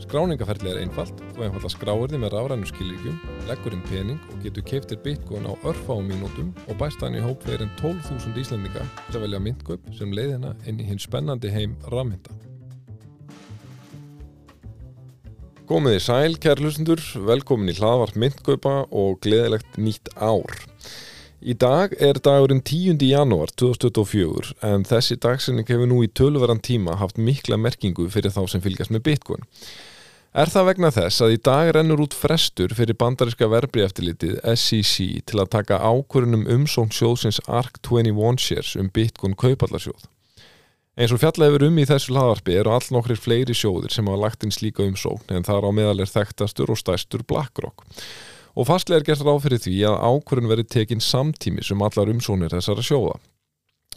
Skráningaferðli er einfalt, þú einfalla skráir þið með rafrænu skilíkjum, leggur inn pening og getur keiftir bitcoin á örfáum mínútum og bæst hann í hóp fyrir en 12.000 íslendinga að velja myndgöp sem leiðina inn í hinn spennandi heim rafmynda. Gómiði sæl, kæri hlustundur, velkomin í hlaðvart myndgöpa og gleðilegt nýtt ár. Í dag er dagurinn 10. janúar 2024 en þessi dagsinning hefur nú í tölverðan tíma haft mikla merkingu fyrir þá sem fylgjast með bitcoin. Er það vegna þess að í dag rennur út frestur fyrir bandariska verbri eftirlitið SEC til að taka ákvörunum umsóng sjóðsins ARK 21 shares um Bitcoin kaupallarsjóð. Eins og fjalla hefur um í þessu hlaðarpi eru all nokkrir fleiri sjóðir sem hafa lagt inn slíka umsókn en þar á meðal er þekktastur og stæstur BlackRock. Og fastlega er gert ráð fyrir því að ákvörun veri tekin samtímis um allar umsóknir þessara sjóða.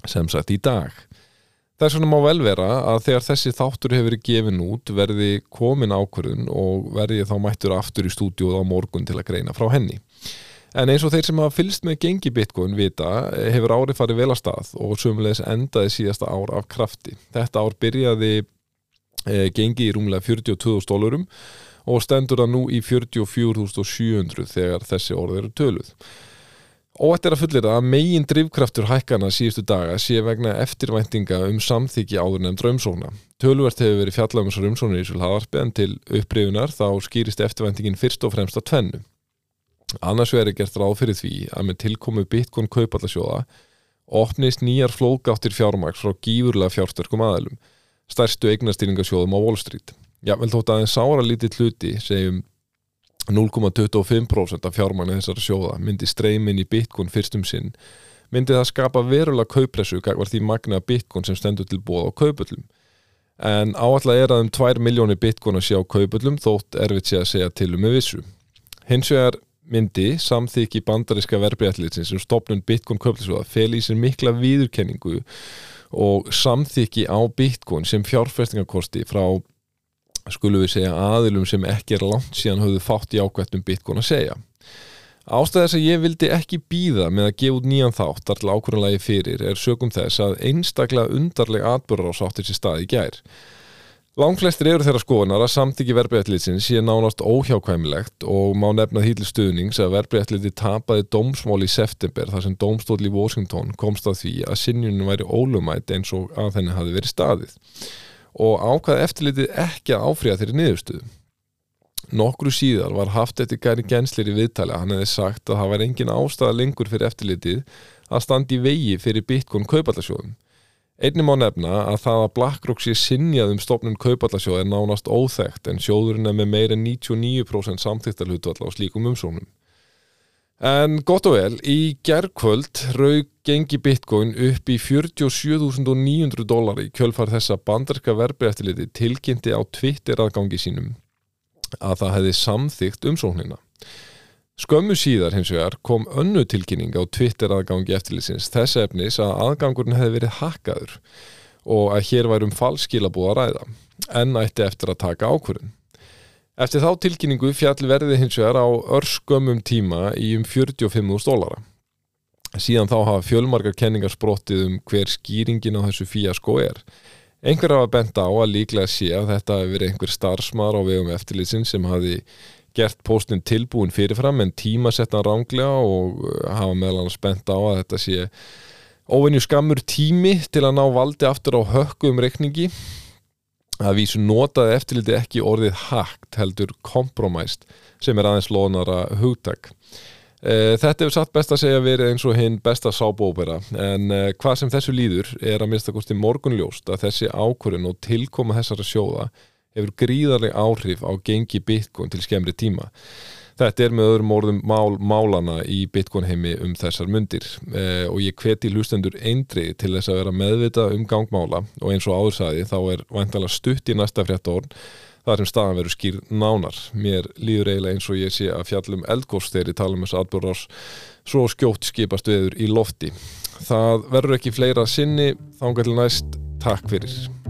Sem sagt í dag. Þess vegna má vel vera að þegar þessi þáttur hefur verið gefin út verði komin ákvörðun og verði þá mættur aftur í stúdíóð á morgun til að greina frá henni. En eins og þeir sem hafa fylst með gengi bitcoin vita hefur árið farið vel að stað og sömulegis endaði síðasta ár af krafti. Þetta ár byrjaði e, gengi í rúmlega 42.000 dólarum og stendur það nú í 44.700 þegar þessi orð eru töluð. Óætt er að fullir að megin drivkraftur hækkana síðustu daga sé vegna eftirvæntinga um samþyggi áður nefnd raumsóna. Tölvert hefur verið fjallað um þessar raumsónir í Svolhavarpi en til upprifunar þá skýrist eftirvæntingin fyrst og fremst að tvennu. Annars verður gert ráð fyrir því að með tilkomu Bitcoin kaupallarsjóða opnist nýjar flóðgáttir fjármaks frá gífurlega fjársterkum aðelum, stærstu eignastýringasjóðum á Wall Street. Já, vel þótt aðeins sára lítið hluti segjum 0,25% af fjármæni þessara sjóða myndi streymin í Bitcoin fyrstum sinn. Myndi það skapa verulega kaupressu var því magna Bitcoin sem stendur til bóða á kaupöllum en áallega er að um 2 miljónir Bitcoin að sjá kaupöllum þótt erfitt sé að segja til um með vissu. Hins vegar myndi samþykki bandariska verbreytliðsins sem stopnum Bitcoin kauplisjóða fel í sér mikla viðurkenningu og samþykki á Bitcoin sem fjárfestingarkosti frá skulum við segja aðilum sem ekki er langt síðan höfðu fátt í ákvættum Bitcoin að segja. Ástæð þess að ég vildi ekki býða með að gefa út nýjan þátt allir ákvörðanlegi fyrir er sögum þess að einstaklega undarlega atbörður á sáttir sér stað í gær. Langflestir eru þeirra skoðunar að samtiki verbreyðlitsins sé nánast óhjákvæmilegt og má nefnað hýtli stuðnings að verbreyðliti tapaði dómsmál í september þar sem dómstóll í Washington komst að því að sinjunum væri ólumætt eins og að henni hafi verið staðið og ákvaði eftirlitið ekki að áfriða þeirri niðurstuðu. Nokkru síðar var haft eftir Gæri Genslir í viðtali að hann hefði sagt að það var engin ástæða lengur fyrir eftirlitið að standi í vegi fyrir Bitcoin kaupallarsjóðum. Einnig má nefna að það að BlackRock sé sinjað um stopnum kaupallarsjóð er nánast óþægt en sjóðurinn er með meira en 99% samþýttarhutvall á slíkum umsónum. En gott og vel, í gerðkvöld raug gengi bitcoin upp í 47.900 dólar í kjölfar þessa bandarska verbi eftirliti tilkynnti á Twitter aðgangi sínum að það hefði samþygt umsóknina. Skömmu síðar hins vegar kom önnu tilkynning á Twitter aðgangi eftirlitsins þess efnis að aðgangurinn hefði verið hakkaður og að hér værum falskilabúð að ræða en ætti eftir að taka ákvörðin. Eftir þá tilkynningu fjall verði hins vegar á örskömmum tíma í um 45.000 dólara. Síðan þá hafa fjölmarkar kenningar sprottið um hver skýringin á þessu fíasko er. Einhver hafa bent á að líklega sé að þetta hefur verið einhver starfsmar á vegum eftirlýsin sem hafi gert postin tilbúin fyrirfram en tímasettan ránglega og hafa meðal annars bent á að þetta sé óvenju skammur tími til að ná valdi aftur á hökku um reikningi að vísu notaði eftirliti ekki orðið hakt heldur kompromæst sem er aðeins lónara hugtak. E, þetta hefur satt best að segja verið eins og hinn besta sábópera en e, hvað sem þessu líður er að minnstakosti morgunljóst að þessi ákvörðin og tilkoma þessara sjóða hefur gríðarlega áhrif á gengi Bitcoin til skemmri tíma. Þetta er með öðrum orðum mál, málana í Bitcoin heimi um þessar mundir eh, og ég hveti hlustendur eindri til þess að vera meðvita um gangmála og eins og áðursæði þá er vantalega stutt í næsta frétt orn þar sem staðan verður skýr nánar. Mér líður eiginlega eins og ég sé að fjallum eldgóst þegar ég tala um þessu atbúrás svo skjótt skipast viður í lofti. Það verður ekki fleira sinni, þá engar til næst. Takk fyrir.